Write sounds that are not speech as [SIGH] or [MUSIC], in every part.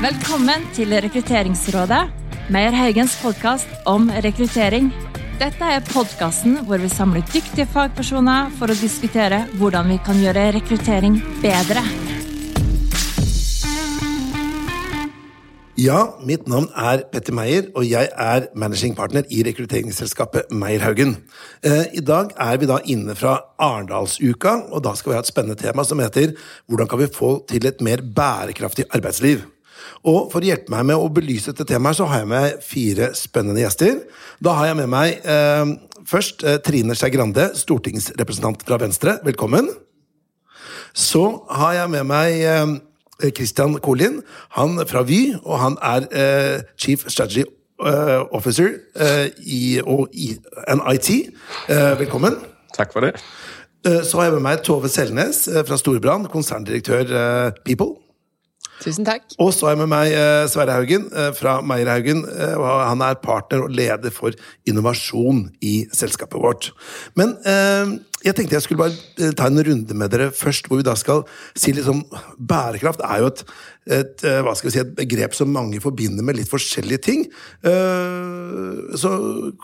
Velkommen til Rekrutteringsrådet, Meyer Haugens podkast om rekruttering. Dette er podkasten hvor vi samler dyktige fagpersoner for å diskutere hvordan vi kan gjøre rekruttering bedre. Ja, mitt navn er Petter Meyer, og jeg er managing partner i rekrutteringsselskapet Meyer-Haugen. Eh, I dag er vi da inne fra Arendalsuka, og da skal vi ha et spennende tema som heter Hvordan kan vi få til et mer bærekraftig arbeidsliv? Og For å hjelpe meg med å belyse dette temaet, så har jeg med fire spennende gjester. Da har jeg med meg eh, først eh, Trine Skei Grande, stortingsrepresentant fra Venstre. Velkommen. Så har jeg med meg eh, Christian Kolin, han fra Vy, og han er eh, Chief Strategy eh, Officer eh, i, og i NIT. Eh, velkommen. Takk for det. Så har jeg med meg Tove Selnes fra Storbrann, konserndirektør People. Tusen takk. Og så har jeg med meg eh, Sverre Haugen eh, fra Meierhaugen. Eh, Han er partner og leder for innovasjon i selskapet vårt. Men jeg tenkte jeg skulle bare ta en runde med dere først, hvor vi da skal si litt sånn Bærekraft er jo et, et, hva skal vi si, et begrep som mange forbinder med litt forskjellige ting. Så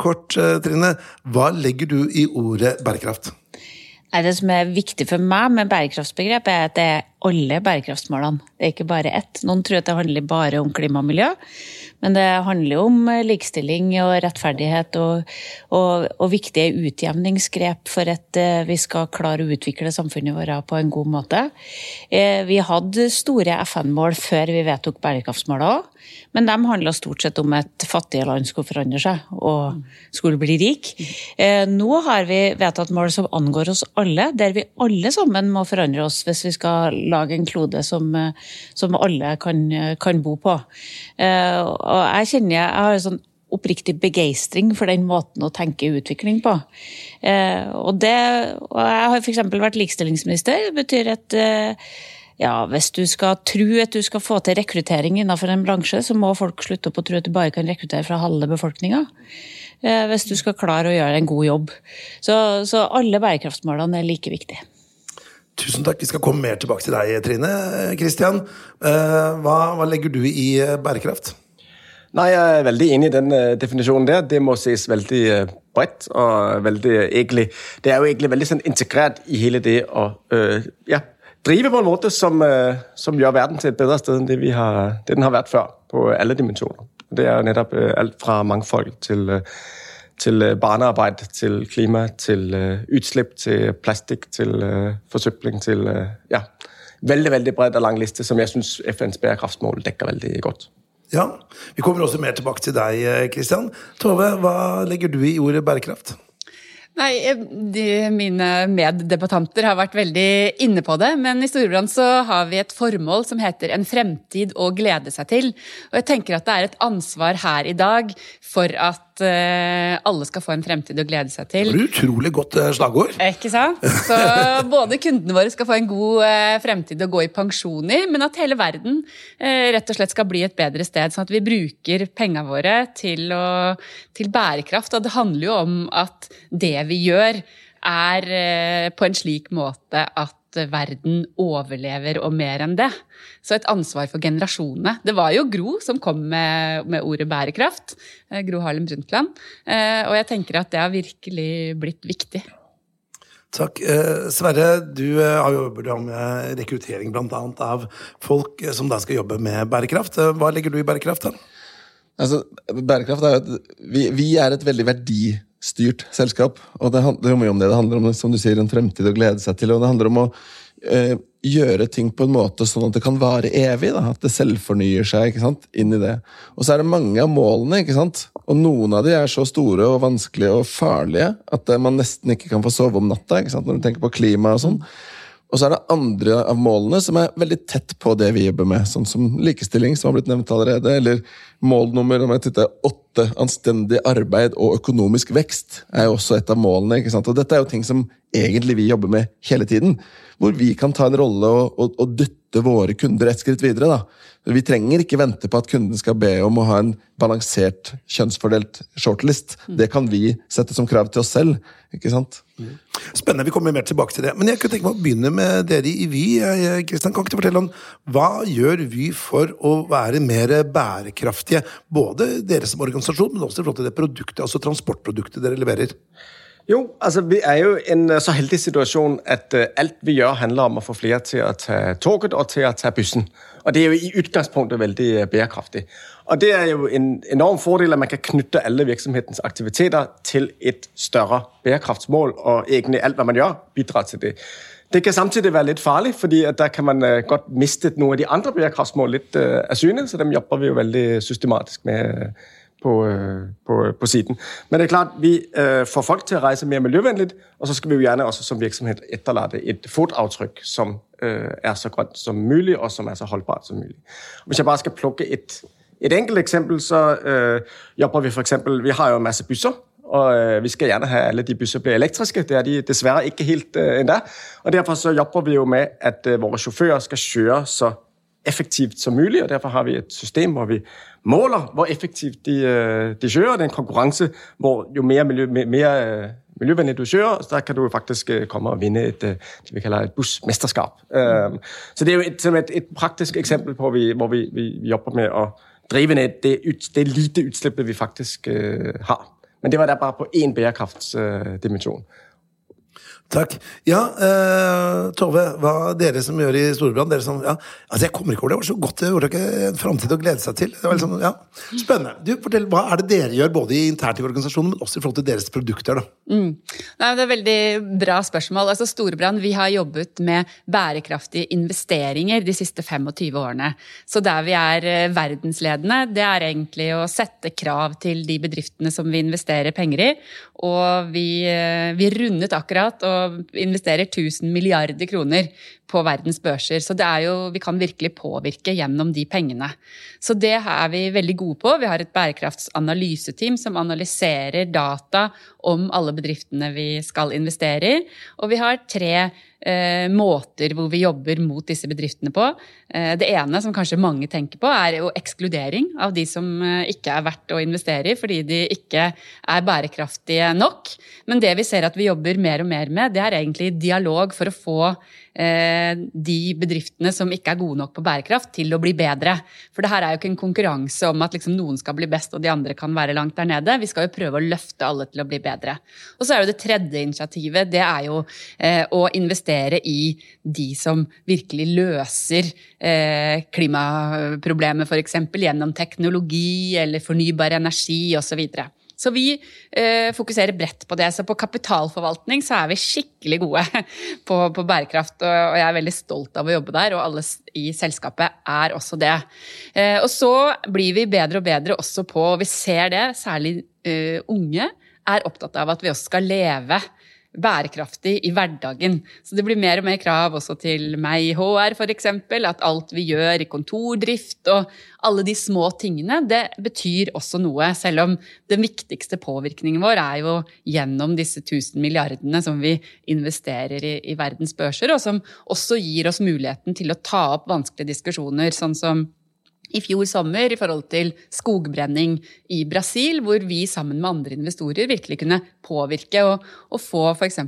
kort, Trine. Hva legger du i ordet bærekraft? Det som er viktig for meg med bærekraftsbegrepet, er at det er alle bærekraftsmålene. Det er ikke bare ett. Noen tror at det handler bare om klima og miljø, men det handler om likestilling og rettferdighet og, og, og viktige utjevningsgrep for at eh, vi skal klare å utvikle samfunnet vårt på en god måte. Eh, Vi hadde store FN-mål før vi vedtok bærekraftsmålene òg, men de handla stort sett om at fattige land skulle forandre seg og skulle bli rik. Eh, Nå har vi vedtatt mål som angår oss alle, der vi alle sammen må forandre oss hvis vi skal lage en klode som, eh, som alle kan, kan bo på. Eh, Og jeg kjenner jeg har sånn oppriktig begeistring for den måten å tenke utvikling på. Eh, Og, det, og jeg har f.eks. vært likestillingsminister. Det betyr at eh, ja, hvis du skal tro at du skal få til rekruttering innenfor en bransje, så må folk slutte opp å tro at du bare kan rekruttere fra halve befolkninga. Eh, Hvis du skal klare å gjøre en god jobb. Så, så alle bærekraftsmålene er like viktige. Tusen takk. Vi skal komme mer tilbake til deg, Trine. Kristian, hva, hva legger du i eh, bærekraft? Nei, Jeg er veldig enig i den eh, definisjonen der. Det må ses veldig eh, bredt. og veldig egentlig, Det er jo egentlig veldig sånn integrert i hele det å øh, ja, drive på en måte som, øh, som gjør verden til et bedre sted enn det, har, det den har vært før, på alle dimensjoner. Det er nettopp øh, alt fra mangfold til, øh, til barnearbeid, til klima, til utslipp, til plastikk, til forsøpling, til ja, veldig veldig bred og lang liste som jeg syns FNs bærekraftsmål dekker veldig godt. Ja, Vi kommer også mer tilbake til deg, Kristian. Tove, hva legger du i ordet bærekraft? Nei, de, Mine meddebattanter har vært veldig inne på det. Men i Storebrand så har vi et formål som heter En fremtid å glede seg til. Og jeg tenker at det er et ansvar her i dag for at eh, alle skal få en fremtid å glede seg til. Det var utrolig godt eh, slagord. Ikke sant? Så [LAUGHS] både kundene våre skal få en god eh, fremtid å gå i pensjon i, men at hele verden rett og slett skal bli et bedre sted. Sånn at vi bruker pengene våre til, å, til bærekraft. Og det handler jo om at det vi gjør, er på en slik måte at verden overlever og mer enn det. Så et ansvar for generasjonene. Det var jo Gro som kom med, med ordet bærekraft. eh, Gro Harlem Brundtland. Eh, Og jeg tenker at det har virkelig blitt viktig. Takk. Eh, Sverre, du har jo jobbet med rekruttering blant annet av folk som da skal jobbe med bærekraft. Hva legger du i bærekraft? da? Altså, bærekraft er jo at vi, vi er et veldig verdistyrt selskap. Og det handler jo om det. Det handler om som du sier, en fremtid å glede seg til. Og det handler om å eh, gjøre ting på en måte sånn at det kan vare evig. Da. At det selvfornyer seg ikke sant? inn i det. Og så er det mange av målene, ikke sant? og noen av de er så store og vanskelige og farlige at eh, man nesten ikke kan få sove om natta. ikke sant? Når du tenker på klima og sånn. Og så er det andre av målene som er veldig tett på det vi jobber med, sånn som likestilling, som har blitt nevnt allerede, eller mål nummer om jeg titter, åtte anstendig arbeid og økonomisk vekst er jo også et av målene. ikke sant? Og Dette er jo ting som egentlig vi jobber med hele tiden. Hvor vi kan ta en rolle og, og, og dytte våre kunder et skritt videre. da. Vi trenger ikke vente på at kunden skal be om å ha en balansert, kjønnsfordelt shortlist. Det kan vi sette som krav til oss selv. ikke sant? Spennende, vi kommer mer tilbake til det. Men jeg kunne tenke meg å begynne med dere i Vy. Kristian, kan ikke du fortelle om hva gjør Vy for å være mer bærekraftige? Både dere som organisasjon, men også i forhold til det produktet, altså transportproduktet dere leverer. Jo, altså vi er jo i en så heldig situasjon at uh, alt vi gjør, handler om å få flere til å ta toget og til å ta bussen. Og det er jo i utgangspunktet veldig uh, bærekraftig. Og det er jo en enorm fordel at man kan knytte alle virksomhetens aktiviteter til et større bærekraftsmål, og egentlig alt hva man gjør, bidrar til det. Det kan samtidig være litt farlig, fordi der kan man uh, godt miste noen av de andre bærekraftsmål litt av syne, så dem jobber vi jo veldig systematisk med på, øh, på, på, siden. Men det er klart, vi øh, får folk til å reise mer miljøvennlig, og så skal vi jo gjerne også som virksomhet etterlate et fotavtrykk som øh, er så grønt som mulig, og som er så holdbart som mulig. Hvis jeg bare skal plukke et, et enkelt eksempel, så øh, jobber vi for eksempel, Vi har jo en masse busser. Og øh, vi skal gjerne ha alle de busser blir elektriske. Det er de dessverre ikke helt øh, ennå. Og derfor så jobber vi jo med at øh, våre sjåfører skal kjøre så effektivt som mulig. og Derfor har vi et system hvor vi måler hvor effektivt de, øh, de kjører. Det er en konkurranse hvor jo mer, miljø, mer øh, miljøvennlig du kjører, så kan du faktisk øh, komme og vinne et, det vi kaller et bussmesterskap. Mm. Så det er jo et, et, et praktisk eksempel på vi, hvor vi, vi, vi, jobber med å drive ned det, det lite utslippet vi faktisk uh, har. Men det var der bare på én bærekraftsdimensjon. Uh, Takk. Ja, uh, Tove, hva dere som gjør i Storebrand dere som, ja, altså Jeg kommer ikke over det. Det var så godt. Det var ikke en framtid å glede seg til. Liksom, ja, Spennende. Du, fortell, Hva er det dere gjør, både internt i organisasjonen, men også i forhold til deres produkter? Mm. Nei, det er veldig bra spørsmål. Altså Storebrand vi har jobbet med bærekraftige investeringer de siste 25 årene. Så der vi er eh, verdensledende, det er egentlig å sette krav til de bedriftene som vi investerer penger i. Og vi, eh, vi rundet akkurat. Og investerer 1000 milliarder kroner på verdens børser. Så det er jo, vi kan virkelig påvirke gjennom de pengene. Så det er vi veldig gode på. Vi har et bærekraftsanalyseteam som analyserer data om alle bedriftene vi skal investere i. Og vi har tre eh, måter hvor vi jobber mot disse bedriftene på. Eh, det ene, som kanskje mange tenker på, er jo ekskludering av de som eh, ikke er verdt å investere i fordi de ikke er bærekraftige nok. Men det vi ser at vi jobber mer og mer med, det er egentlig dialog for å få de bedriftene som ikke er gode nok på bærekraft, til å bli bedre. For det her er jo ikke en konkurranse om at liksom noen skal bli best og de andre kan være langt der nede. Vi skal jo prøve å løfte alle til å bli bedre. Og så er jo det tredje initiativet, det er jo eh, å investere i de som virkelig løser eh, klimaproblemet, f.eks. gjennom teknologi eller fornybar energi osv. Så vi eh, fokuserer bredt på det. Så på kapitalforvaltning så er vi skikkelig gode [LAUGHS] på, på bærekraft, og, og, jeg er veldig stolt av å jobbe der, og alle i selskapet er også det. Eh, og så blir vi bedre og bedre også på, og vi ser det, særlig eh, unge er opptatt av at vi også skal leve bærekraftig i hverdagen. Så det blir mer og mer krav også til meg i HR f.eks. At alt vi gjør i kontordrift og alle de små tingene, det betyr også noe. Selv om den viktigste påvirkningen vår er jo gjennom disse 1000 milliardene som vi investerer i, i verdens børser, og som også gir oss muligheten til å ta opp vanskelige diskusjoner, sånn som i fjor sommer i forhold til skogbrenning i Brasil, hvor vi sammen med andre investorer virkelig kunne påvirke og, og få f.eks.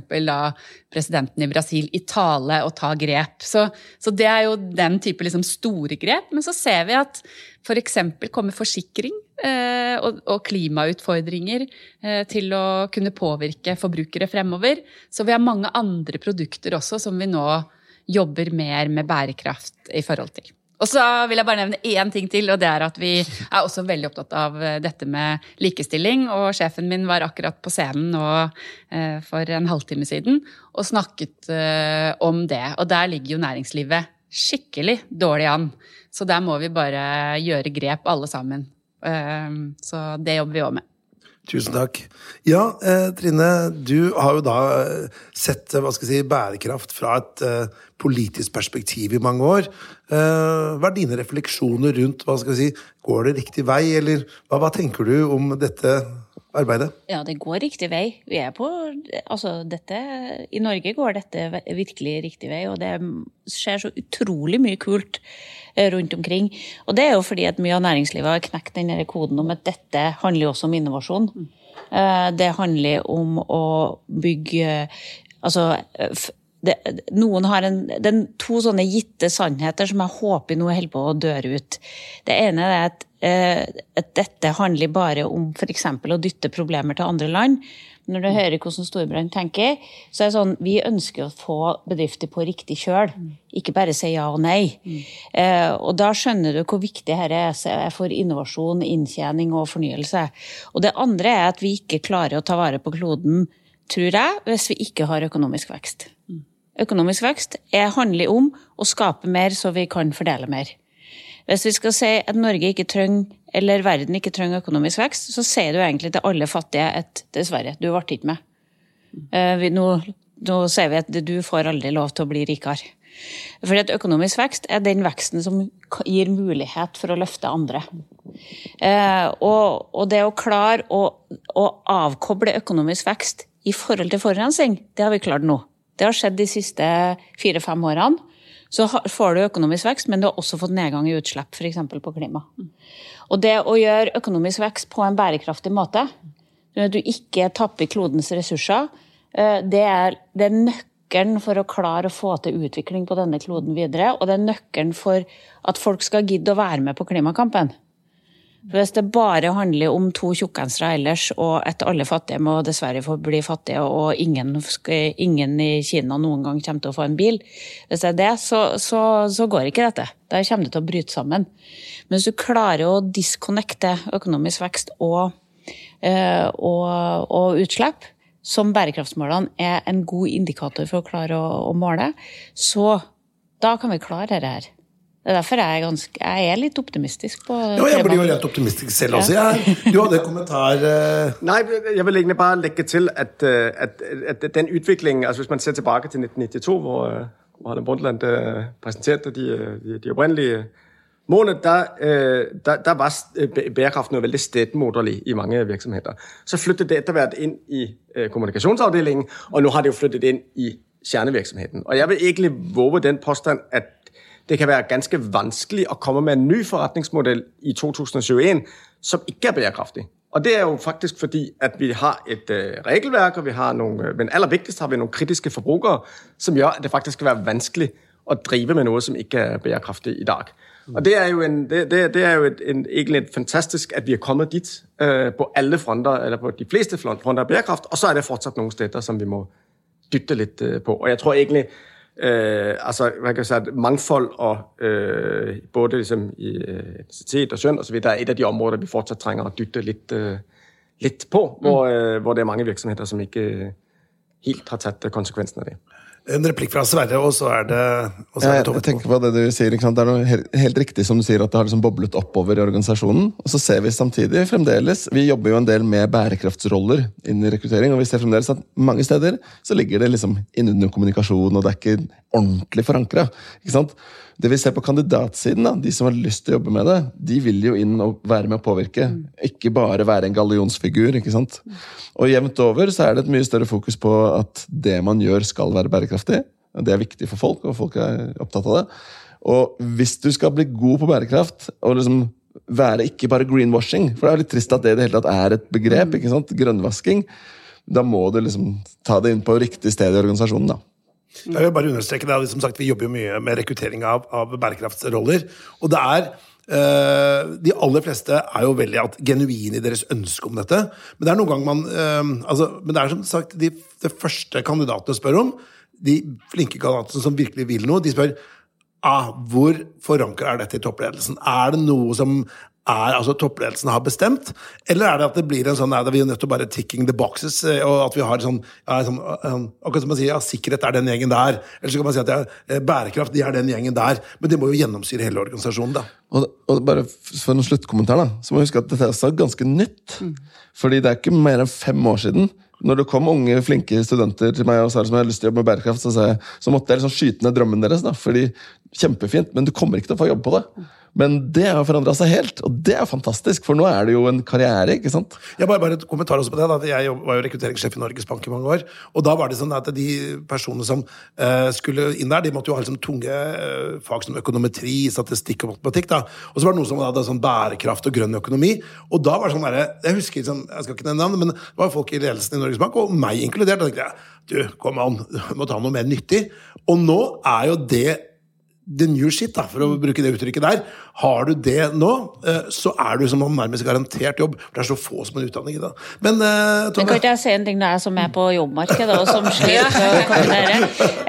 presidenten i Brasil i tale og ta grep. Så, så det er jo den type liksom store grep. Men så ser vi at f.eks. For kommer forsikring eh, og, og, klimautfordringer eh, til å kunne påvirke forbrukere fremover. Så vi har mange andre produkter også som vi nå jobber mer med bærekraft i forhold til. Og så vil jeg bare nevne én ting til, og det er at vi er også veldig opptatt av eh, dette med likestilling. Og sjefen min var akkurat på scenen nå eh, for en halvtime siden og snakket eh, om det. Og der ligger jo næringslivet skikkelig dårlig an. Så der må vi bare gjøre grep, alle sammen. Så det jobber vi òg med. Tusen takk. Ja, eh, Trine, du har jo da eh, sett hva skal jeg si, bærekraft fra et eh, politisk perspektiv i mange år. Eh, hva er dine refleksjoner rundt hva skal jeg si, Går det riktig vei, eller hva, hva tenker du om dette arbeidet? Ja, det går riktig vei. Vi er på Altså, dette I Norge går dette virkelig riktig vei, og det skjer så utrolig mye kult eh, rundt omkring. Og det er jo fordi at mye av næringslivet har knekt den koden om at dette handler også om innovasjon. Eh, Det handler om å bygge Altså det, noen har en, det er to sånne gitte sannheter som jeg håper nå holder på å døre ut. Det ene er at, eh, at dette handler bare om f.eks. å dytte problemer til andre land. Når du hører hvordan Storbrann tenker, så er det sånn vi ønsker å få bedrifter på riktig kjøl. Ikke bare si ja og nei. Eh, og da skjønner du hvor viktig dette er for innovasjon, inntjening og fornyelse. Og det andre er at vi ikke klarer å ta vare på kloden, tror jeg, hvis vi ikke har økonomisk vekst. Økonomisk vekst er, handler om å skape mer så vi kan fordele mer. Hvis vi skal si at Norge ikke trenger, eller verden ikke trenger økonomisk vekst, så sier du egentlig til alle fattige at dessverre, du ble ikke med. Eh, vi, nå, nå sier vi at du får aldri lov til å bli rikere. Fordi at økonomisk vekst er den veksten som gir mulighet for å løfte andre. Eh, og, og det å klare å, å avkoble økonomisk vekst i forhold til forurensning, det har vi klart nå. Det har skjedd de siste fire-fem årene. Så får du økonomisk vekst, men du har også fått nedgang i utslipp, f.eks. på klima. Og det å gjøre økonomisk vekst på en bærekraftig måte, sånn at du ikke tapper klodens ressurser, eh, det er, det er nøkkelen for å klare å få til utvikling på denne kloden videre, og det er nøkkelen for at folk skal gidde å være med på klimakampen. Hvis det bare handler om to tjukkensere ellers, og at alle fattige må dessverre få bli fattige, og ingen, ingen i Kina noen gang kommer til å få en bil, hvis det er det, så, så, så går ikke dette. Da kommer det til å bryte sammen. Men hvis du klarer å disconnecte økonomisk vekst og, eh, og, og utslipp, som bærekraftsmålene er en god indikator for å klare å, å måle, så da kan vi klare dette her. Det er derfor jeg er, ganske, jeg er litt optimistisk på Ja, jeg blir jo litt optimistisk selv også. Jeg, du hadde en kommentar eh, Nej, jeg vil egentlig bare legge til, at, øh, at, at den utviklingen altså hvis man ser tilbake til 1992, hvor, øh, hvor Harlem Brundtland presenterte de, de, de opprinnelige målene, der, der, der var bærekraften bæ- bærekraft noget veldig stedmoderlig i mange virksomheter. Så flyttet det etter hvert inn i kommunikasjonsavdelingen, og nå har det jo flyttet inn i kjernevirksomheten. Og jeg vil egentlig våge den påstand, at det kan være ganske vanskelig at komme med en ny forretningsmodel i 2021, som ikke er bærekraftig. Og det er jo faktisk fordi, at vi har et uh, regelverk, og vi har nogle, øh, men aller viktigst har vi noen kritiske forbrukere som gjør at det faktisk kan være vanskelig at drive med noe som ikke er bærekraftig i dag. Og det er jo, en, det, det, det er jo et, en, egentlig et fantastisk, at vi er kommet dit uh, på alle fronter, eller på de fleste fronter av bærekraft, og så er det fortsatt noen steder, som vi må dytte litt uh, på. Og jeg tror egentlig, øh, altså, man kan sige, at mangfold og øh, både ligesom i øh, etnicitet og søn og så videre, er et af de områder, vi fortsat trænger at dytte lidt, øh, lidt på, hvor, øh, hvor det er mange virksomheder, som ikke øh, helt har sett konsekvensene av det. En replikk fra Sverre, og så er det, og så er det Tove. jeg tenker på det du sier, ikke sant? Det er noe helt, helt riktig som du sier, at det har liksom boblet oppover i organisasjonen. Og så ser vi samtidig fremdeles Vi jobber jo en del med bærekraftsroller inn i rekruttering, og vi ser fremdeles at mange steder så ligger det liksom innunder kommunikasjon, og det er ikke ordentlig forankra. Det vi ser på kandidatsiden, da, de som har lyst til å jobbe med det, de vil jo inn og være med å påvirke. Ikke bare være en gallionsfigur. ikke sant? Og jevnt over så er det et mye større fokus på at det man gjør, skal være bærekraftig. Det er viktig for folk, og folk er opptatt av det. Og hvis du skal bli god på bærekraft, og liksom være ikke bare greenwashing For det er litt trist at det i det hele tatt er et begrep. ikke sant? Grønnvasking. Da må du liksom ta det inn på riktig sted i organisasjonen. da. Jeg vil bare understreke det, som sagt, Vi jobber jo mye med rekruttering av, av bærekraftsroller. Og det er De aller fleste er jo veldig at, genuine i deres ønske om dette. Men det er noen gang man eh, altså, Men det er som sagt de, de første kandidatene spør om, de flinke kandidatene som virkelig vil noe, de spør ah, hvor forankra er dette i toppledelsen. Er det noe som er altså toppledelsen har bestemt? Eller er det at det blir en sånn nei, vi er nødt til å bare ticking the boxes, eh, og at vi har sånn, ja, sånn Akkurat som man sier ja, sikkerhet er den gjengen der. Eller så kan man si at ja, eh, bærekraft de er den gjengen der. Men det må jo gjennomsyre hele organisasjonen, da. Og, og bare for en sluttkommentar, da, så må vi huske at dette er ganske nytt. Mm. Fordi det er ikke mer enn fem år siden når det kom unge, flinke studenter til meg og sa som jeg hadde lyst til å jobbe med bærekraft, så, jeg, så måtte jeg liksom skyte ned drømmen deres. da, fordi Kjempefint, men du kommer ikke til å få jobb på det. Men det har forandra seg helt, og det er fantastisk, for nå er det jo en karriere. ikke sant? Jeg bare, bare et kommentar også på det. Da. Jeg var jo rekrutteringssjef i Norges Bank i mange år. Og da var det sånn at de personene som uh, skulle inn der, de måtte jo ha liksom tunge uh, fag som økonometri, statistikk og matematikk. da. Og så var det noen som hadde sånn bærekraft og grønn økonomi. Og da var det sånn derre Jeg husker liksom, jeg skal ikke nevne navn, men det var folk i ledelsen i Norges Bank, og meg inkludert. Da tenkte jeg du, kom an, du må ta noe mer nyttig. Og nå er jo det the new shit, da, for å bruke det uttrykket der. Har du det nå, eh, så er du som om nærmest garantert jobb. For det er så få som har utdanning i det. Men uh, Tove? Kan ikke jeg si en ting når jeg som er på jobbmarkedet og som sliter med å kombinere?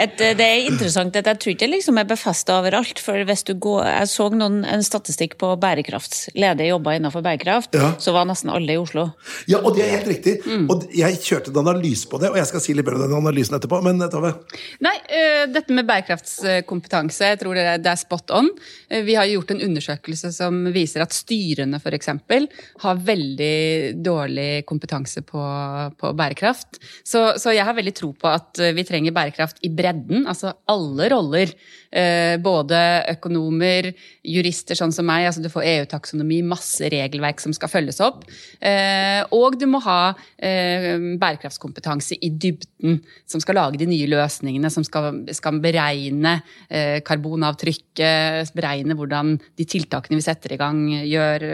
Eh, det er interessant at jeg tror ikke det liksom er befesta overalt. For hvis du går, Jeg så noen, en statistikk på bærekraft. Ledige jobber innenfor bærekraft, ja. så var nesten alle i Oslo. Ja, og det er helt riktig. Mm. Og jeg kjørte en analyse på det, og jeg skal si litt mer om den analysen etterpå. Men Tove? Nei, uh, dette med bærekraftskompetanse. jeg tror tror det er spot on. Uh, vi har gjort en undersøkelse som viser at styrene f.eks. har veldig dårlig kompetanse på, på bærekraft. Så, så, jeg har veldig tro på at vi trenger bærekraft i bredden. Altså alle roller. Eh, både økonomer, jurister sånn som meg, altså du får EU-taksonomi, masse regelverk som skal følges opp. Eh, og du må ha bærekraftskompetanse i dybden, som skal lage de nye løsningene, som skal, skal beregne karbon karbonavtrykket, beregne hvordan de tiltakene vi setter i gang, gjør,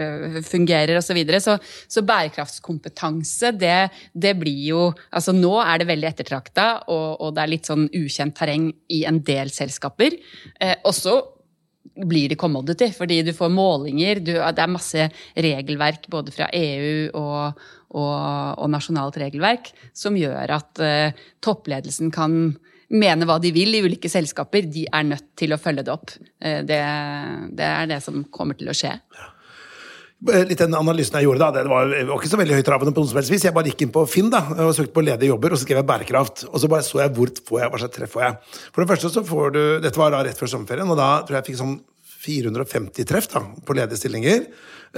fungerer osv. Så, videre. så Så bærekraftskompetanse, det, det, blir jo Altså nå er det veldig ettertrakta, og, og, det er litt sånn ukjent terreng i en del selskaper. Eh, også blir det commodity, fordi du får målinger. Du, det er masse regelverk både fra EU og, og, og nasjonalt regelverk som gjør at uh, toppledelsen kan mene hva de vil i ulike selskaper, de er nødt til å følge det opp. Eh, det, det er det som kommer til å skje. Eh, litt den analysen jeg gjorde da, det var, ikke så veldig høytravende på noen som helst vis. Jeg bare gikk inn på Finn da, og søkte på ledige jobber, og så skrev jeg bærekraft. Og så bare så jeg hvor får jeg, hva slags treff får jeg. For det første så får du Dette var da rett før sommerferien, og da tror jeg jeg fikk sånn 450 treff da, på ledige stillinger.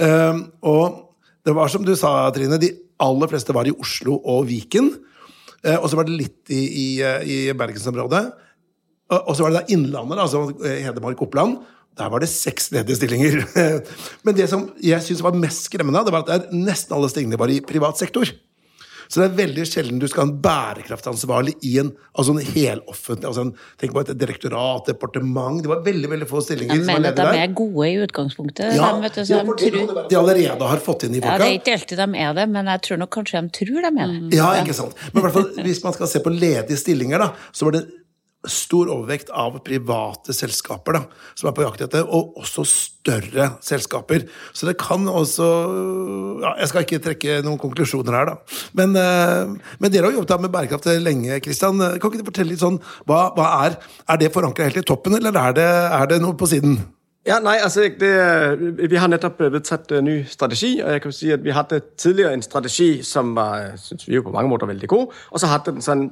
Um, og det var som du sa, Trine, de aller fleste var i Oslo og Viken. Eh, og så var det litt i, i, i bergensområdet. Og så var det da Innlandet, altså Hedmark-Oppland. Der var det seks ledige stillinger. [LAUGHS] Men det som jeg syns var mest skremmende, det var at det nesten alle stillingene var i privat sektor. Så det er veldig sjelden du skal ha en bærekraftansvarlig i en, altså en heloffentlig altså en, Tenk på et direktorat, departement Det var veldig veldig få stillinger. Jeg mener at de er gode i utgangspunktet. Ja, de, du, ja, de, tror... de, allerede har fått inn i folka. Ja, det er ikke alltid de er det, men jeg tror nok kanskje de tror de er det. Ja, ikke sant. Men i hvert fall, hvis man skal se på ledige stillinger, da, så var det stor overvekt av private selskaper da, som er på jakt etter, og også større selskaper. Så det kan også ja, Jeg skal ikke trekke noen konklusjoner her, da. Men, uh, men dere har jobbet med bærekraft lenge, Kristian. Kan ikke du fortelle litt sånn, hva, hva er, er det forankra helt i toppen, eller er det, er det noe på siden? Ja, nei, altså det, Vi har nettopp vedtatt en ny strategi. og jeg kan si at Vi hadde tidligere en strategi som var synes vi jo på mange måter veldig god. Og så hadde den sånn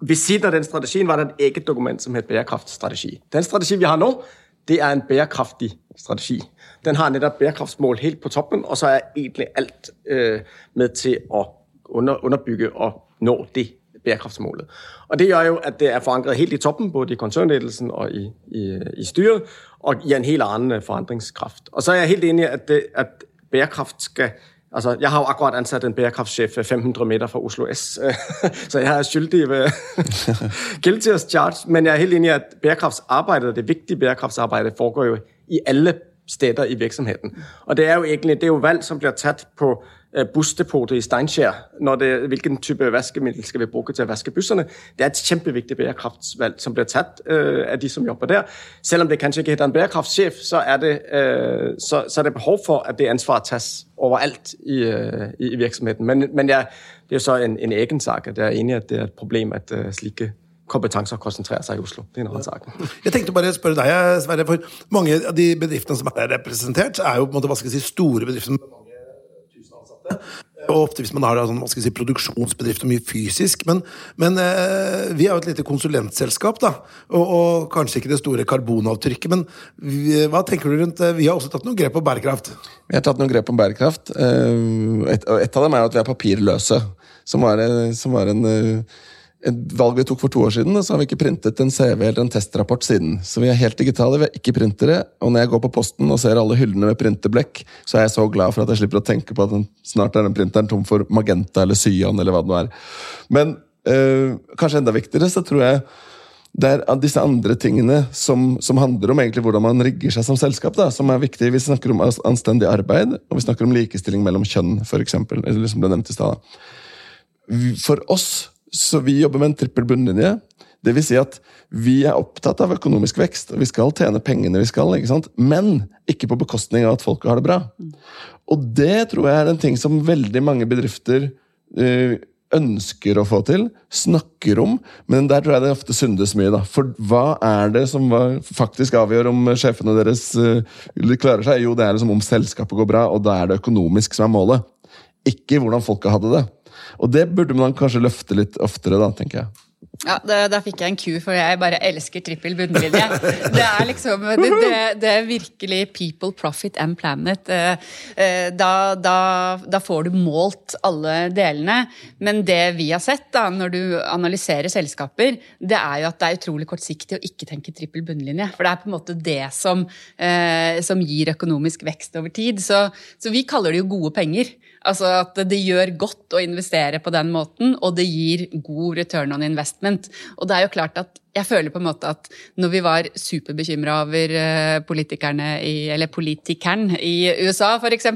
ved siden av den strategien var det et eget dokument som het bærekraftstrategi. Den strategi vi har nå, det er en bærekraftig strategi. Den har nettopp bærekraftsmål helt på toppen, og så er egentlig alt øh, med til å under, underbygge og nå det bærekraftsmålet. Og Det gjør jo at det er forankret helt i toppen, både i konsernledelsen og i, i, i styret, og gir en helt annen forandringskraft. Og så er jeg helt enig i at, at bærekraft skal Altså, jeg har jo akkurat ansatt en bærekraftsjef 500 meter fra Oslo S, [LAUGHS] så jeg er skyldig ved [LAUGHS] guilty as charged. Men jeg er helt enig i at bærekraftsarbeidet, det viktige bærekraftsarbeidet foregår jo i alle steder i virksomheten. Og det er jo egentlig det er jo valg som blir tatt på Øh, bussdepotet i Steinkjer, hvilken type vaskemiddel skal vi bruke til å vaske bussene. Det er et kjempeviktig bærekraftsvalg som blir tatt uh, av de som jobber der. Selv om det kanskje ikke heter en bærekraftsjef, så er det, uh, så, så er det behov for at det ansvaret tas overalt i, uh, i virksomheten. Men, men ja, det er jo så en, en egen sak. at Jeg er enig i at det er et problem at slike kompetanser konsentrerer seg i Oslo. Det er en annen sak. Jeg tenkte bare å spørre deg, Sverre, for mange av de bedriftene som er representert, er jo på en måte, hva skal jeg si, store bedrifter med mange tusen ansatte. Og ofte hvis man har sånn, hva skal jeg si, produksjonsbedrift og mye fysisk. Men, men eh, vi er jo et lite konsulentselskap, da. Og, og kanskje ikke det store karbonavtrykket. Men vi, hva tenker du rundt eh, Vi har også tatt noen grep om bærekraft. Vi har tatt noen grep om bærekraft. Eh, Et, et av dem er jo at vi er papirløse. Som var, eh, som var en, eh, et valg vi tok for to år siden, så har vi ikke printet en CV eller en testrapport siden. Så vi er helt digitale, vi har ikke printere. Og når jeg går på posten og ser alle hyllene med printerblekk, så er jeg så glad for at jeg slipper å tenke på at den, snart er den printeren tom for Magenta eller Cyan eller hva det nå er. Men øh, kanskje enda viktigere så tror jeg det er disse andre tingene som, som handler om hvordan man rigger seg som selskap, da, som er viktig. Vi snakker om anstendig arbeid, og vi snakker om likestilling mellom kjønn, eksempel, eller som ble nevnt i stad. For oss, så vi jobber med en trippel bunnlinje. Det vil si at vi er opptatt av økonomisk vekst, og vi skal tjene pengene vi skal, ikke men ikke på bekostning av at folk har det bra. Og det tror jeg er en ting som veldig mange bedrifter eh, ønsker å få til, snakker om, men der tror jeg det ofte syndes mye. da. For hva er det som faktisk avgjør om sjefene deres eh, klarer seg? Jo, det er liksom om selskapet går bra, og da er det økonomisk som er målet. Ikke hvordan folka hadde det. Og det burde man kanskje løfte litt oftere, da, tenker jeg. Ja, da, fikk jeg en ku, for jeg bare elsker trippel bunnlinje. Det er liksom det, det, det er virkelig people, profit and planet. Eh, eh, Da, da, da får du målt alle delene. Men det vi har sett da, når du analyserer selskaper, det er jo at det er utrolig kortsiktig å ikke tenke trippel bunnlinje. For det er på en måte det som, eh, som gir økonomisk vekst over tid. Så, så vi kaller det jo gode penger. Altså at det gjør godt å investere på den måten, og det gir god return on investment. Og det er jo klart at jeg føler på en måte at når vi var superbekymra over eh, politikerne i, eller politikeren i USA, f.eks.,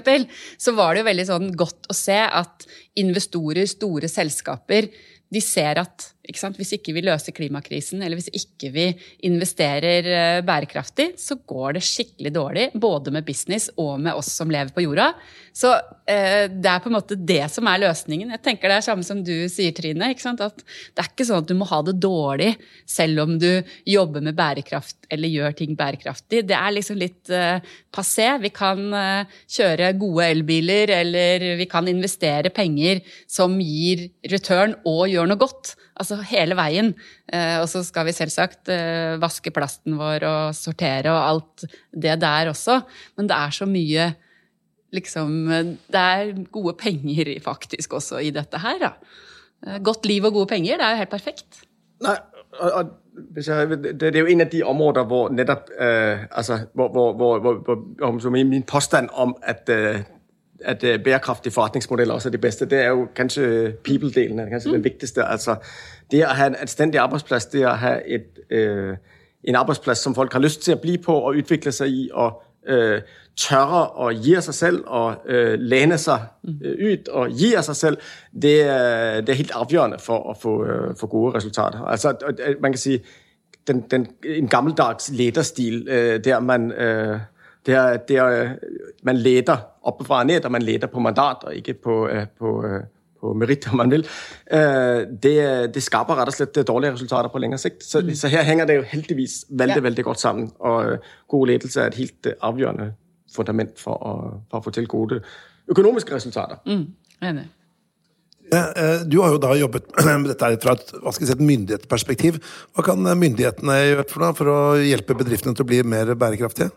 så var det jo veldig sånn godt å se at investorer, store selskaper, de ser at ikke hvis ikke vi løser klimakrisen, eller hvis ikke vi investerer eh, bærekraftig, så går det skikkelig dårlig, både med business og med oss som lever på jorda. Så eh, det er på en måte det som er løsningen. Jeg tenker Det er samme som du sier, Trine. at Det er ikke sånn at du må ha det dårlig selv om du jobber med bærekraft eller gjør ting bærekraftig. Det er liksom litt eh, passé. Vi kan eh, kjøre gode elbiler, eller vi kan investere penger som gir return og gjør noe godt. Altså hele veien. Eh, og så skal vi selvsagt eh, vaske plasten vår og sortere og alt det der også. Men det er så mye liksom Det er gode penger faktisk også i dette her, da. Eh, Godt liv og gode penger, det er jo helt perfekt. Nei, og, det, er jo en af de områder, hvor netop, øh, altså, hvor, hvor, hvor, hvor, hvor min påstand om, at, øh, at øh, bærekraftige forretningsmodeller også er det bedste, det er jo kanskje people-delen, er kanskje mm. den vigtigste. Altså, det at have en anstændig arbejdsplads, det at have et, øh, en arbejdsplads, som folk har lyst til at blive på og udvikle sig i, og øh, tørre og gi af sig selv og øh, læne sig øh, ud og gi af sig selv, det er, det er helt afgørende for at få, øh, for gode resultater. Altså, øh, man kan sige, den, den, en gammeldags lederstil, øh, der man, øh, der, det er, man leder oppefra fra ned, og man leder på mandat og ikke på, øh, på, øh, på merit, om man vil, øh, det, det skaper rett og slett dårlige resultater på lengre sikt. Så, mm. så her henger det jo heldigvis veldig, Ja. veldig godt sammen, og god ledelse er et helt avgjørende fundament for å, for å få til gode økonomiske resultater. Mm, enig. Du har jo da jobbet [CLEARS THROAT] med dette fra et, hva skal jeg si, et myndighetsperspektiv. Hva kan myndighetene gjøre for, for å hjelpe bedriftene til å bli mer bærekraftige?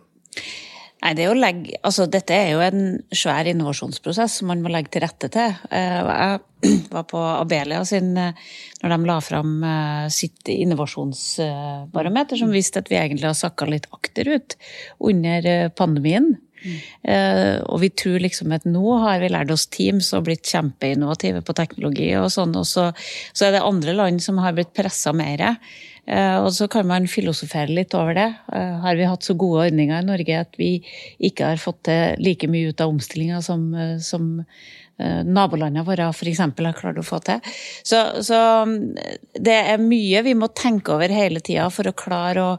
Nei, det å legge, altså Dette er jo en svær innovasjonsprosess som man må legge til rette til. Eh, Jeg [CLEARS THROAT] var på Abelia sin eh, når de la fram eh, sitt innovasjonsbarometer, som viste at vi egentlig har sakka litt akterut under pandemien. Eh, og vi tror liksom at nå har vi lært oss Teams og blitt kjempeinnovative på teknologi og sånn, og så, så er det andre land som har blitt pressa mer. Eh, og så kan man filosofere litt over det. Eh, har vi hatt så gode ordninger i Norge at vi ikke har fått til like mye ut av omstillinga som, som nabolandene våre f.eks. har klart å få til. Så, så mm, det er mye vi må tenke over hele tida for å klare å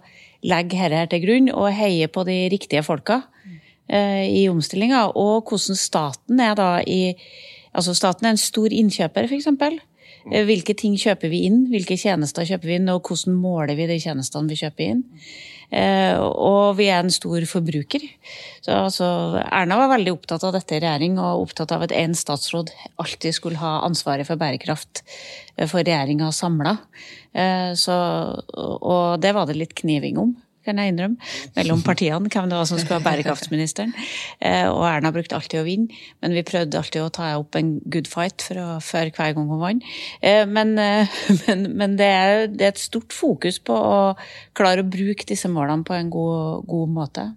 legge dette til grunn og heie på de riktige folka eh, i omstillinga, og hvordan staten er da i Altså, staten er en stor innkjøper, f.eks. Eh, Hvilke ting kjøper vi inn, hvilke tjenester kjøper vi inn, og hvordan måler vi de tjenestene vi kjøper inn. Eh, og vi er en stor forbruker. Så altså, Erna var veldig opptatt av dette i regjering, og opptatt av at én statsråd alltid skulle ha ansvaret for bærekraft eh, for regjeringa samla. Og det var det litt kniving om kan jeg innrømme, mellom partiene, hvem det var som skulle ha bærekraftsministeren. Eh, og Erna brukte alltid å vinne, men vi prøvde alltid å ta opp en good fight for å, før hver gang hun vant. Eh, men, eh, [LAUGHS] men, men det, er, det, er, et stort fokus på å klare å bruke disse målene på en god, god måte.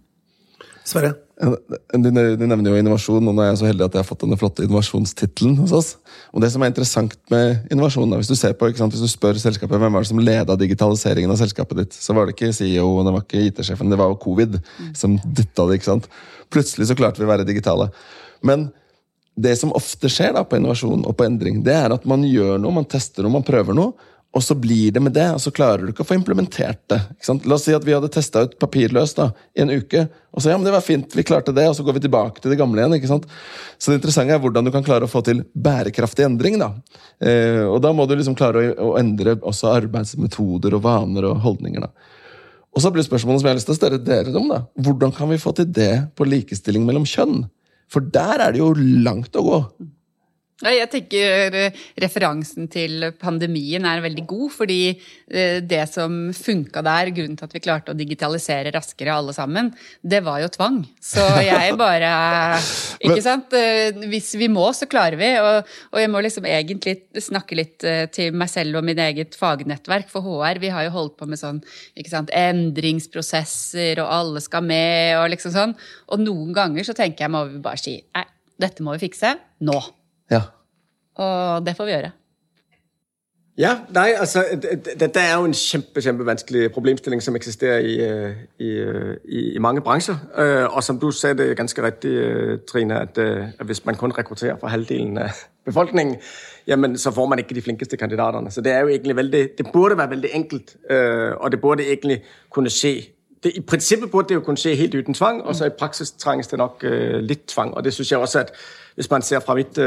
Sverre? Du, nevner jo innovasjon, og nå er jeg så heldig at jeg har fått denne flotte innovasjonstittelen hos oss. Og det som er interessant med innovasjon, hvis du ser på, hvis du spør selskapet hvem var det som leda digitaliseringen av selskapet ditt, så var det ikke CEO, det var ikke IT-sjefen, det var jo covid som dytta det. ikke sant? Plutselig så klarte vi å være digitale. Men det som ofte skjer da på innovasjon og på endring, det er at man gjør noe, man tester noe, man prøver noe, og så blir det med det, og så klarer du ikke å få implementert det. La oss si at vi hadde testa ut papirløst da, i en uke, og så ja, men det var fint, vi klarte det, og så går vi tilbake til det gamle igjen. ikke sant? Så det interessante er hvordan du kan klare å få til bærekraftig endring. da. Eh, og da må du liksom klare å, å, endre også arbeidsmetoder og vaner og holdninger. da. Og så blir spørsmålet som jeg har lyst til å større dere om, da. Hvordan kan vi få til det på likestilling mellom kjønn? For der er det jo langt å gå. Jeg tenker eh, referansen til pandemien er veldig god, fordi eh, det som funka der, grunnen til at vi klarte å digitalisere raskere alle sammen, det var jo tvang. Så jeg bare [LAUGHS] Ikke sant? Eh, hvis vi må, så klarer vi. Og, og jeg må liksom egentlig snakke litt til meg selv og min eget fagnettverk for HR. Vi har jo holdt på med sånn ikke sant, endringsprosesser, og alle skal med, og liksom sånn. Og noen ganger så tenker jeg må vi bare si nei, dette må vi fikse nå. Ja. Og det får vi gjøre. Ja, nei, altså Dette er jo en kjempe, kjempevanskelig problemstilling som eksisterer i, i, øh, i, i mange bransjer. Øh, og som du sa det ganske riktig, Trine, at, at, hvis man kun rekrutterer for halvdelen av [LAUGHS] befolkningen, jamen, så får man ikke de flinkeste kandidatene. Så det er jo egentlig veldig, det burde være veldig enkelt, og det burde egentlig kunne skje det, I prinsippet burde det jo kunne skje helt uten tvang, og så i praksis trengs det nok litt tvang. Og det synes jeg også at hvis man ser fra mitt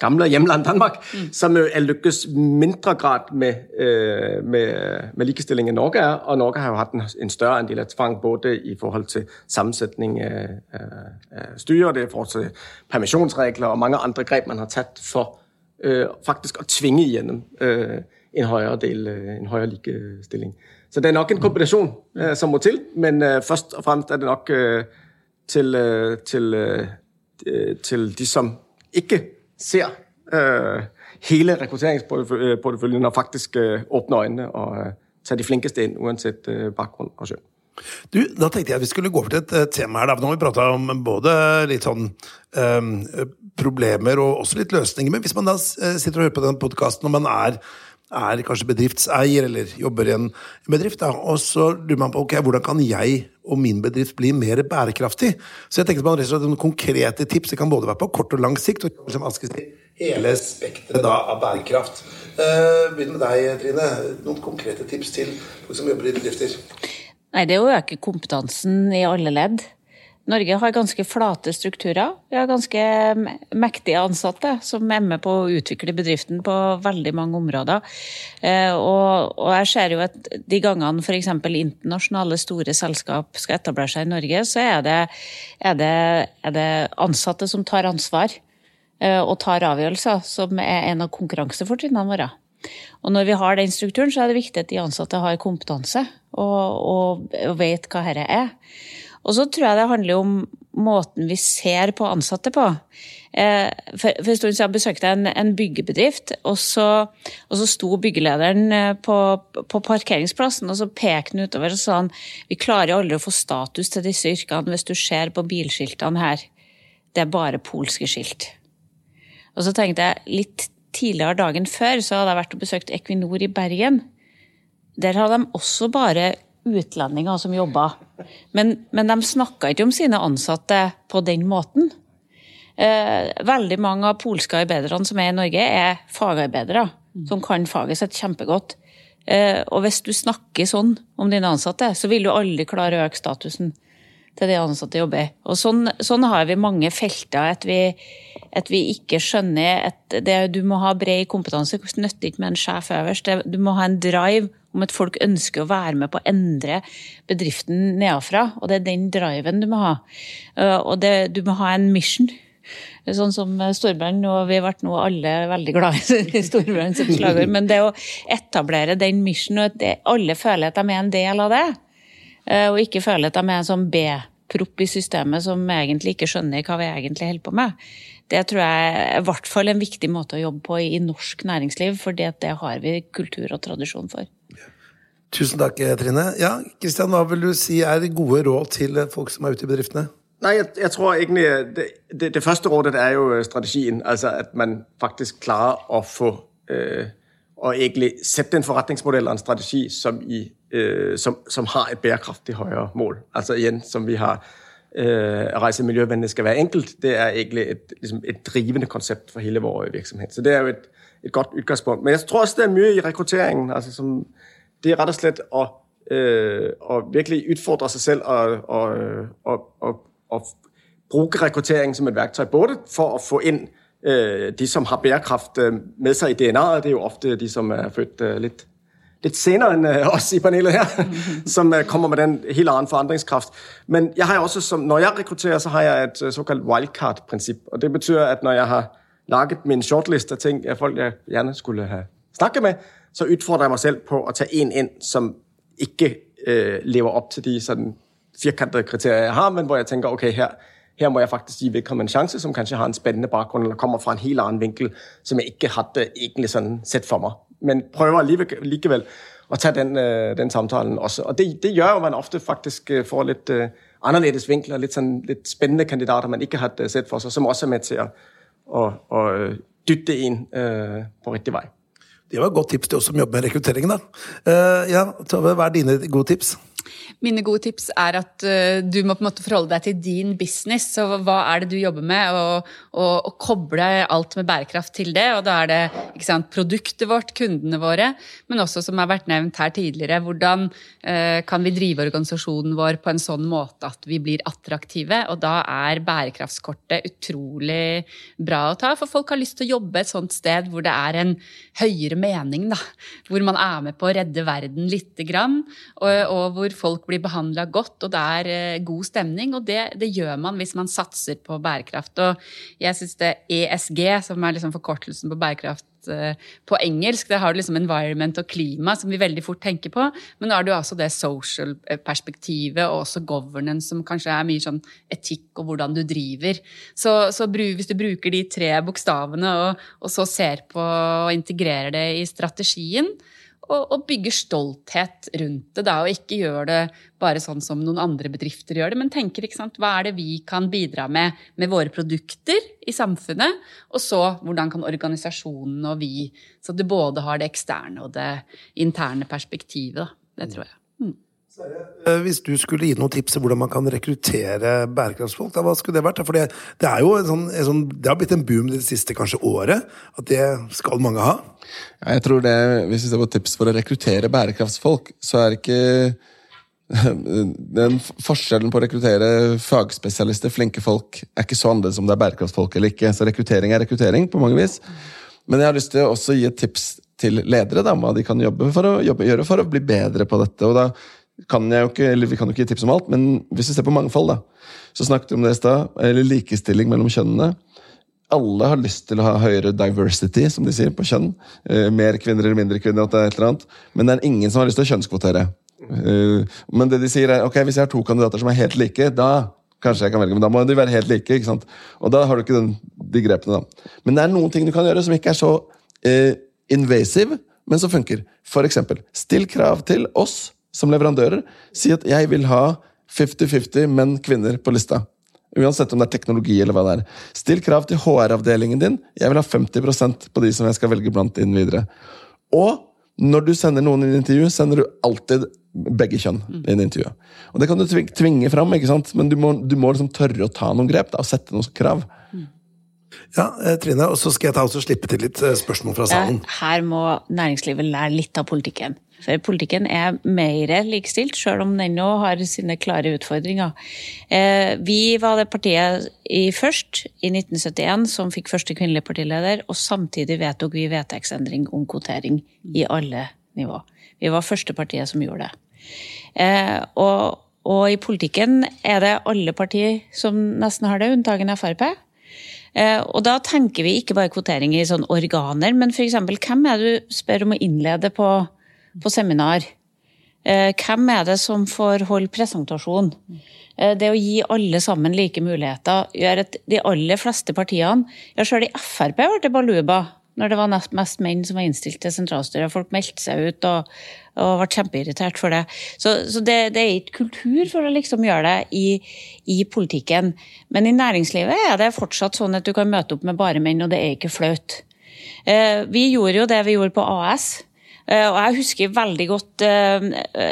gamle hjemland Danmark, mm. som er lykkes mindre grad med, øh, med, med, likestilling enn Norge er. Og Norge har jo hatt en, en større andel av tvang både i forhold til sammensetning av, øh, styret, det i forhold til permisjonsregler og mange andre grep man har tatt for øh, faktisk å tvinge igjennom øh, en høyere del, øh, en høyere likestilling. Så det er nok en kombinasjon øh, som må til, men først og fremst er det nok til, til, til de som ikke ser øh, hele rekrutteringsporteføljen og faktisk øh, åpner øynene og øh, tar de flinkeste inn, uansett øh, bakgrunn og kjønn. Du, Da tenkte jeg vi skulle gå over til et uh, tema her. da. Nå har vi prata om både litt sånn um, problemer og også litt løsninger. Men hvis man da sitter og hører på den podkasten og man er er kanskje bedriftseier eller jobber i en bedrift. Da. Og så lurer man på ok, hvordan kan jeg og min bedrift bli mer bærekraftig. Så jeg tenkte på noen konkrete tips. Det kan både være på kort og lang sikt. og som si, hele spekteret av bærekraft. Uh, Begynn med deg, Trine. Noen konkrete tips til folk som jobber i bedrifter? Nei, Det er å øke kompetansen i alle ledd. Norge har ganske flate strukturer. Vi har ganske mektige ansatte som er med på å utvikle bedriften på veldig mange områder. Og, og, jeg ser jo at de gangene f.eks. internasjonale store selskap skal etablere seg i Norge, så er det, er det, er det ansatte som tar ansvar eh, og tar avgjørelser, som er en av konkurransefortrinnene våre. Og når vi har den strukturen, så er det viktig at de ansatte har kompetanse og, og, og vet hva dette er. Og så tror jeg det handler om måten vi ser på ansatte på. Eh, for, for en stund siden besøkte jeg en, en byggebedrift, og så, og så, sto byggelederen eh, på, på parkeringsplassen og så pekte han utover og sa han, vi klarer aldri å få status til disse yrkene hvis du ser på bilskiltene her. Det er bare polske skilt. Og så tenkte jeg, litt tidligere dagen før så hadde jeg vært og besøkt Equinor i Bergen. Der hadde de også bare utlendinger som jobba. Men, men de snakka ikke om sine ansatte på den måten. Eh, veldig mange av polske arbeiderne som er i Norge, er fagarbeidere. Som kan faget sitt kjempegodt. Eh, og hvis du snakker sånn om dine ansatte, så vil du aldri klare å øke statusen. til de ansatte jobber. Og sånn, sånn har vi mange felter. At vi, at vi ikke skjønner at det, du må ha bred kompetanse. Det nytter ikke med en sjef øverst. Du må ha en drive om at folk ønsker å være med på å endre bedriften nedenfra. Og det er den driven du må ha. Uh, og det, du må ha en mission. Sånn som Storbrann, og vi ble nå alle veldig glad i [LAUGHS] Storbrann sitt slagord. Men det å etablere den mission, og at alle føler at de er en del av det, uh, og ikke føler at de er en sånn B-propp i systemet som egentlig ikke skjønner hva vi egentlig holder på med. Det tror jeg er i hvert fall en viktig måte å jobbe på i norsk næringsliv, for det har vi kultur og tradisjon for. Tusen takk, Trine. Ja, Kristian, Hva vil du si er gode råd til folk som er ute i bedriftene? Nei, jeg, jeg tror egentlig det, det, det, første rådet er jo strategien. Altså at man faktisk klarer å få øh, Å egentlig sette en forretningsmodell og en strategi som, i, øh, som, som har et bærekraftig høyere mål. Altså igjen, som vi har øh, reise miljøvennlig skal være enkelt. Det er egentlig et, liksom et drivende konsept for hele vår virksomhet. Så det er jo et, et godt utgangspunkt. Men jeg tror også det er mye i rekrutteringen. altså som det er rett og slett å, øh, å virkelig utfordre seg selv og, og, og, og, bruke rekruttering som et verktøy. Både for å få inn øh, de som har bærekraft øh, med seg i DNA-et. Det er jo ofte de som er født øh, litt, litt senere enn øh, oss i panelet her, [LAUGHS] som øh, kommer med den helt annen forandringskraft. Men jeg har også som, når jeg rekrutterer, så har jeg et såkalt wildcard-prinsipp. og Det betyr at når jeg har laget min shortlist av ting folk jeg gjerne skulle ha snakket med, så utfordrer jeg meg selv på å ta en inn som ikke eh, lever opp til de sånn, firkantede kriterier jeg har, men hvor jeg tenker ok, her, her må jeg faktisk gi vedkommende en sjanse, som kanskje har en spennende bakgrunn eller kommer fra en helt annen vinkel som jeg ikke hadde egentlig sånn sett for meg. Men prøver likevel å ta den, øh, den samtalen også. Og det, det, gjør jo man ofte faktisk øh, får litt uh, annerledes vinkler, litt, sånn, litt, spennende kandidater man ikke hadde sett for seg, som også er med til å, å, å dytte en uh, på riktig vei. Det var et godt tips til oss som jobber med rekruttering. da. Uh, ja, Tove, hva er dine gode tips? Mine gode tips er at uh, du må på en måte forholde deg til din business. Så hva er det du jobber med? Og, og, og koble alt med bærekraft til det. Og da er det sant, produktet vårt, kundene våre, men også som har vært nevnt her tidligere, hvordan uh, kan vi drive organisasjonen vår på en sånn måte at vi blir attraktive? Og da er bærekraftskortet utrolig bra å ta, for folk har lyst til å jobbe et sånt sted hvor det er en høyere mening, da. Hvor man er med på å redde verden lite grann, og, og hvor folk blir behandla godt, og det er eh, god stemning. Og det, det, gjør man hvis man satser på bærekraft. Og jeg syns det ESG, som er liksom forkortelsen på bærekraft eh, på engelsk. Der har du liksom environment og klima, som vi veldig fort tenker på. Men nå har du altså det social-perspektivet og også governance, som kanskje er mye sånn etikk og hvordan du driver. Så, så hvis du bruker de tre bokstavene og, og så ser på og integrerer det i strategien, og, og bygger stolthet rundt det. Da, og ikke gjør det bare sånn som noen andre bedrifter gjør det, men tenker ikke sant, hva er det vi kan bidra med med våre produkter i samfunnet, og så hvordan kan organisasjonen og vi Så du både har det eksterne og det interne perspektivet. Da. Det tror jeg. Eh, hvis du skulle gi noen tips til hvordan man kan rekruttere bærekraftsfolk, da, hva skulle det vært? For det, er jo en sånn, en sånn, det har blitt en boom det siste kanskje året. At det skal mange ha. Ja, jeg tror det, Hvis vi ser på tips for å rekruttere bærekraftsfolk, så er ikke [LAUGHS] den Forskjellen på å rekruttere fagspesialister, flinke folk, er ikke så annerledes om det er bærekraftsfolk eller ikke. Så rekruttering er rekruttering på mange vis. Men jeg har lyst til å også gi et tips til ledere da, hva de kan jobbe for å, jobbe, gjøre for å bli bedre på dette. og da kan jeg jo ikke, eller Vi kan jo ikke gi tips om alt, men hvis vi ser på mangfold, da, så snakket vi om det i stad, eller likestilling mellom kjønnene. Alle har lyst til å ha høyere diversity, som de sier, på kjønn. Eh, mer kvinner eller mindre kvinner, er et eller annet. men det er ingen som har lyst til å kjønnskvotere. Eh, men det de sier er, ok, hvis jeg har to kandidater som er helt like, da kanskje jeg kan velge, men da må de være helt like. ikke sant? Og da har du ikke den, de grepene, da. Men det er noen ting du kan gjøre som ikke er så eh, invasive, men som funker. For eksempel, still krav til oss som leverandører. Si at jeg vil ha 50-50 menn-kvinner på lista. Uansett om det er teknologi eller hva det er. Still krav til HR-avdelingen din. Jeg vil ha 50% på de som jeg skal velge blant inn videre. Og når du sender noen inn i intervju, sender du alltid begge kjønn inn i intervjuet. Og Det kan du tvinge fram, ikke sant? men du må, du må liksom tørre å ta noen grep da, og sette noen krav. Ja, eh, Trine, og så skal jeg ta også slippe til litt eh, spørsmål fra salen. Her må næringslivet lære litt av politikken. For politikken er mer likestilt, sjøl om den òg har sine klare utfordringer. Eh, vi var det partiet i først, i 1971, som fikk første kvinnelige partileder, og samtidig vedtok vi vedtektsendring om kvotering i alle nivå. Vi var første partiet som gjorde det. Eh, og, og i politikken er det alle partier som nesten har det, unntagen Frp. Eh, og da tenker vi ikke bare kvotering i sånn organer, men f.eks. hvem er det du spør om å innlede på på seminar. Eh, hvem er det som får holde presentasjon? Eh, det å gi alle sammen like muligheter gjør at de aller fleste partiene, ja sjøl i Frp ble det baluba når det var mest menn som var innstilt til sentralstyret. Folk meldte seg ut og, og ble kjempeirritert for det. Så, så det, det, er ikke kultur for å liksom gjøre det i, i, politikken. Men i næringslivet er det fortsatt sånn at du kan møte opp med bare menn, og det er ikke flaut. Eh, vi gjorde jo det vi gjorde på AS. Eh, og jeg husker veldig godt eh,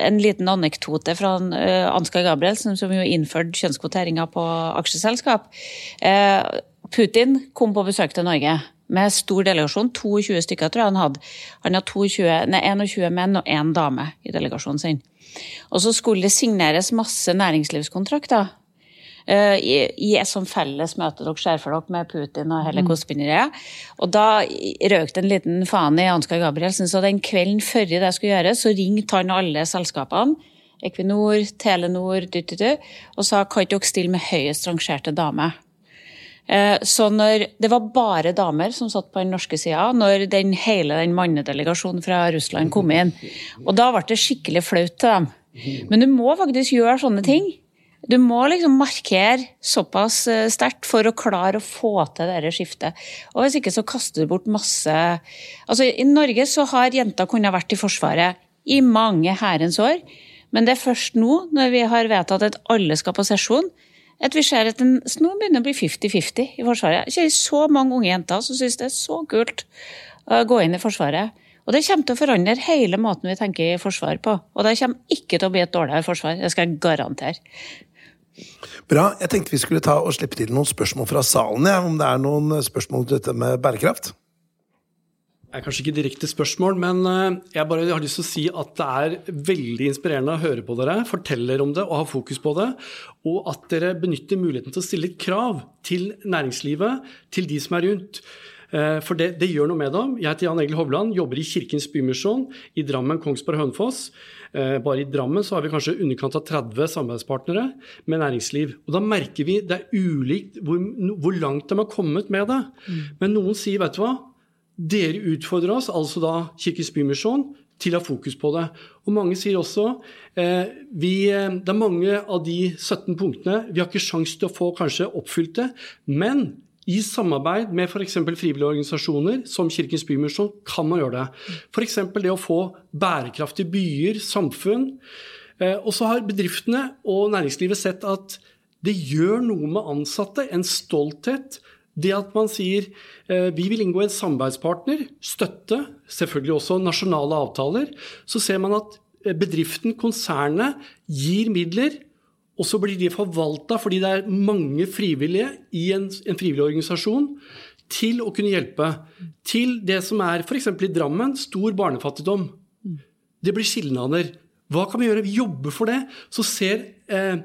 en liten anekdote fra eh, Ansgar Gabrielsen, som jo innførte kjønnskvoteringa på aksjeselskap. Putin kom på besøk til Norge med stor delegasjon. 22 stykker tror jeg han hadde. Han hadde 22, nei, 21 menn og én dame i delegasjonen sin. Og så skulle det signeres masse næringslivskontrakter i, i et sånt felles møte dere ser for dere med Putin og hele kospineriet. Og da røk det en liten faen i Ansgar Gabrielsen, så den kvelden før det skulle gjøres, så ringte han alle selskapene. Equinor, Telenor, du, du, du, og sa kan ikke dere stille med høyest rangerte dame? Eh, så når, Det var bare damer som satt på den norske sida når den, hele den mannedelegasjonen fra Russland kom inn. Og da ble det skikkelig flaut til dem. Men du må faktisk gjøre sånne ting. Du må liksom markere såpass eh, sterkt for å klare å få til dette skiftet. Og Hvis ikke så kaster du bort masse Altså, I Norge så har jenter kunnet vært i Forsvaret i mange herrens år. Men det er først nå, når vi har vedtatt at alle skal på sesjon, at vi ser at den, nå begynner å bli 50-50 i Forsvaret. Jeg kjenner så mange unge jenter som syns det er så kult å gå inn i Forsvaret. Og det kommer til å forandre hele måten vi tenker i forsvar på. Og det kommer ikke til å bli et dårligere forsvar, det skal jeg garantere. Bra. Jeg tenkte vi skulle ta og slippe til noen spørsmål fra salen. Ja. Om det er noen spørsmål til dette med bærekraft? Det er kanskje ikke direkte spørsmål, men eh, jeg bare har lyst til å si at det er veldig inspirerende å høre på dere, forteller om det og ha fokus på det. Og at dere benytter muligheten til å stille krav til næringslivet, til de som er rundt. Eh, for det, det gjør noe med dem. Jeg heter Jan Egil Hovland, jobber i Kirkens Bymisjon i Drammen, Kongsberg og Hønefoss. Eh, bare i Drammen så har vi kanskje underkant av 30 samarbeidspartnere med næringsliv. Og da merker vi det er ulikt hvor, hvor langt de har kommet med det. Mm. Men noen sier, vet du hva, dere utfordrer oss, altså da Kirkens Bymisjon, til å ha fokus på det. Og mange sier også eh, vi, eh, det er mange av de 17 punktene vi har ikke sjanse til å få kanskje oppfylt det, men i samarbeid med f.eks. frivillige organisasjoner som Kirkens Bymisjon kan man gjøre det. F.eks. det å få bærekraftige byer, samfunn. Eh, og så har bedriftene og næringslivet sett at det gjør noe med ansatte, en stolthet. Det at man sier eh, vi vil inngå en samarbeidspartner, støtte, selvfølgelig også nasjonale avtaler. Så ser man at eh, bedriften, konsernet, gir midler og så blir de forvalta fordi det er mange frivillige i en, en, frivillig organisasjon til å kunne hjelpe. Til det som er f.eks. i Drammen, stor barnefattigdom. Det blir skilnader. Hva kan vi gjøre? Vi jobber for det. Så ser eh,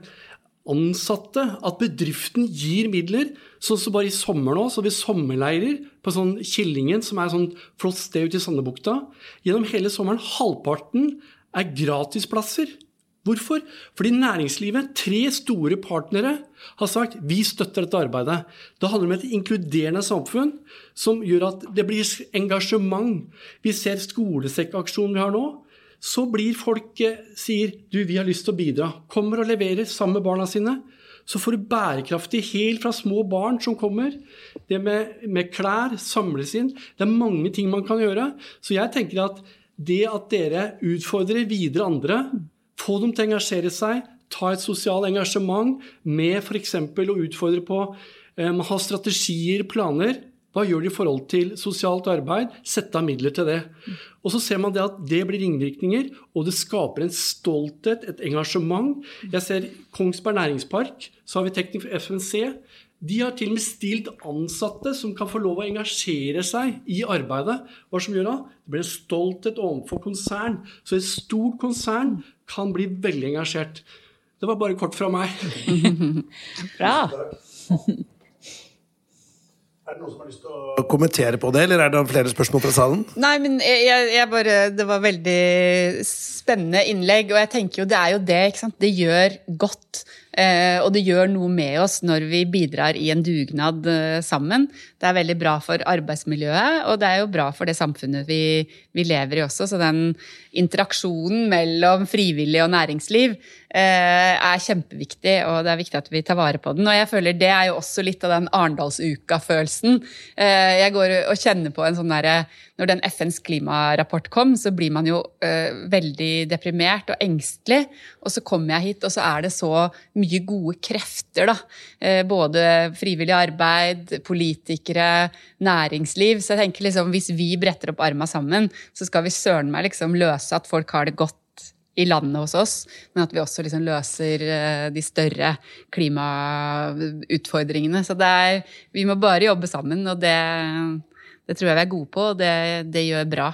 ansatte at bedriften gir midler. Sånn som bare i sommer nå, så har vi sommerleirer på sånn Killingen, som er et sånn flott sted ute i Sandebukta. Gjennom hele sommeren, halvparten er gratisplasser. Hvorfor? Fordi næringslivet, tre store partnere, har sagt vi støtter dette arbeidet. Det handler om et inkluderende samfunn som gjør at det blir engasjement. Vi ser skolesekkaksjonen vi har nå. Så blir folk eh, sier du, vi har lyst til å bidra. Kommer og leverer sammen med barna sine. Så får du bærekraftig helt fra små barn som kommer. Det med, med klær samles inn. Det er mange ting man kan gjøre. Så jeg tenker at det at dere utfordrer videre andre få dem til å engasjere seg, ta et sosialt engasjement med f.eks. å utfordre på um, ha strategier, planer. Hva gjør de i forhold til sosialt arbeid? Sette av midler til det. Og så ser man det at det blir ringvirkninger, og det skaper en stolthet, et engasjement. Jeg ser Kongsberg næringspark, så har vi Teknikk FNC. De har til og med stilt ansatte som kan få lov å engasjere seg i arbeidet. Hva som gjør da? Det blir en stolthet overfor konsern. Så et stort konsern kan bli veldig engasjert. Det var bare kort fra meg. [LAUGHS] Bra. Er det noen som har lyst til å kommentere på det, eller er det flere spørsmål fra salen? Nei, men jeg, jeg bare, Det var veldig spennende innlegg, og jeg tenker jo det er jo det. ikke sant? Det gjør godt. Eh, og det gjør noe med oss når vi bidrar i en dugnad eh, sammen. Det er veldig bra for arbeidsmiljøet, og det er jo bra for det samfunnet vi, vi lever i også. Så den interaksjonen mellom frivillig og næringsliv er kjempeviktig, og det er viktig at vi tar vare på den. Og jeg føler det er jo også litt av den Arendalsuka-følelsen. Eh, jeg går og kjenner på en sånn derre Når den FNs klimarapport kom, så blir man jo eh, veldig deprimert og engstelig. Og så kommer jeg hit, og så er det så mye gode krefter, da. Eh, både frivillig arbeid, politikere, næringsliv. Så jeg tenker liksom, hvis vi bretter opp arma sammen, så skal vi søren meg liksom løse at folk har det godt i landet hos oss, men at vi også liksom løser eh, de større klimautfordringene. Så det er, vi må bare jobbe sammen, og det, det tror jeg vi er gode på, og det, det gjør bra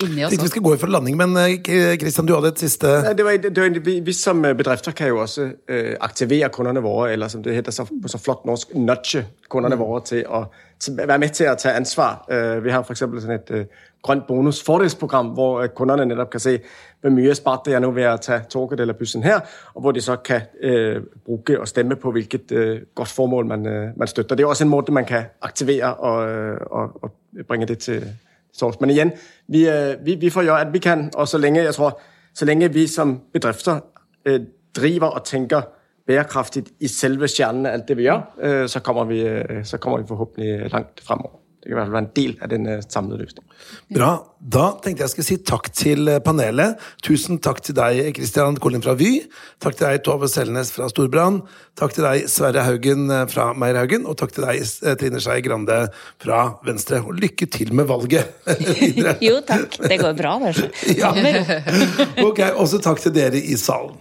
oss Tenkte vi skal gå inn for landing, men Kristian, Christian, du hadde et siste Nei, det var, det var, vi, vi som bedrifter kan jo også øh, aktivere kundene våre, eller som det heter så, på så flott norsk, nudge kunderne våre til å til, være med til å ta ansvar. Øh, vi har for eksempel sådan et øh, grønt bonus-fordelsprogram, hvor øh, kunderne netop kan se, hvor mye sparte jeg nå ved å ta toget eller bussen her, og hvor de så kan eh, bruke og stemme på hvilket eh, godt formål man, øh, man støtter. Det er også en måte man kan aktivere og, øh, og, og bringe det til source. Men igjen, vi, øh, vi, vi får gjøre alt vi kan, og så lenge, jeg tror, så lenge vi som bedrifter eh, driver og tenker bærekraftig i selve kjernen av alt det, vi gjør, øh, så, kommer vi, øh, så kommer vi forhåpentlig langt fremover. Det kan i hvert fall være en del av den øh, samlede løsningen. Bra. Da tenkte jeg skulle si takk til eh, panelet. Tusen takk til deg, Christian Kolin fra Vy. Takk til deg, Tove Selnes fra Storbrann. Takk til deg, Sverre Haugen eh, fra Meierhaugen. Og takk til deg, Trine Skei Grande fra Venstre. Og lykke til med valget [LAUGHS] videre. Jo, takk. Det går bra, det. [LAUGHS] Ja. [LAUGHS] Ok, også takk til dere i salen.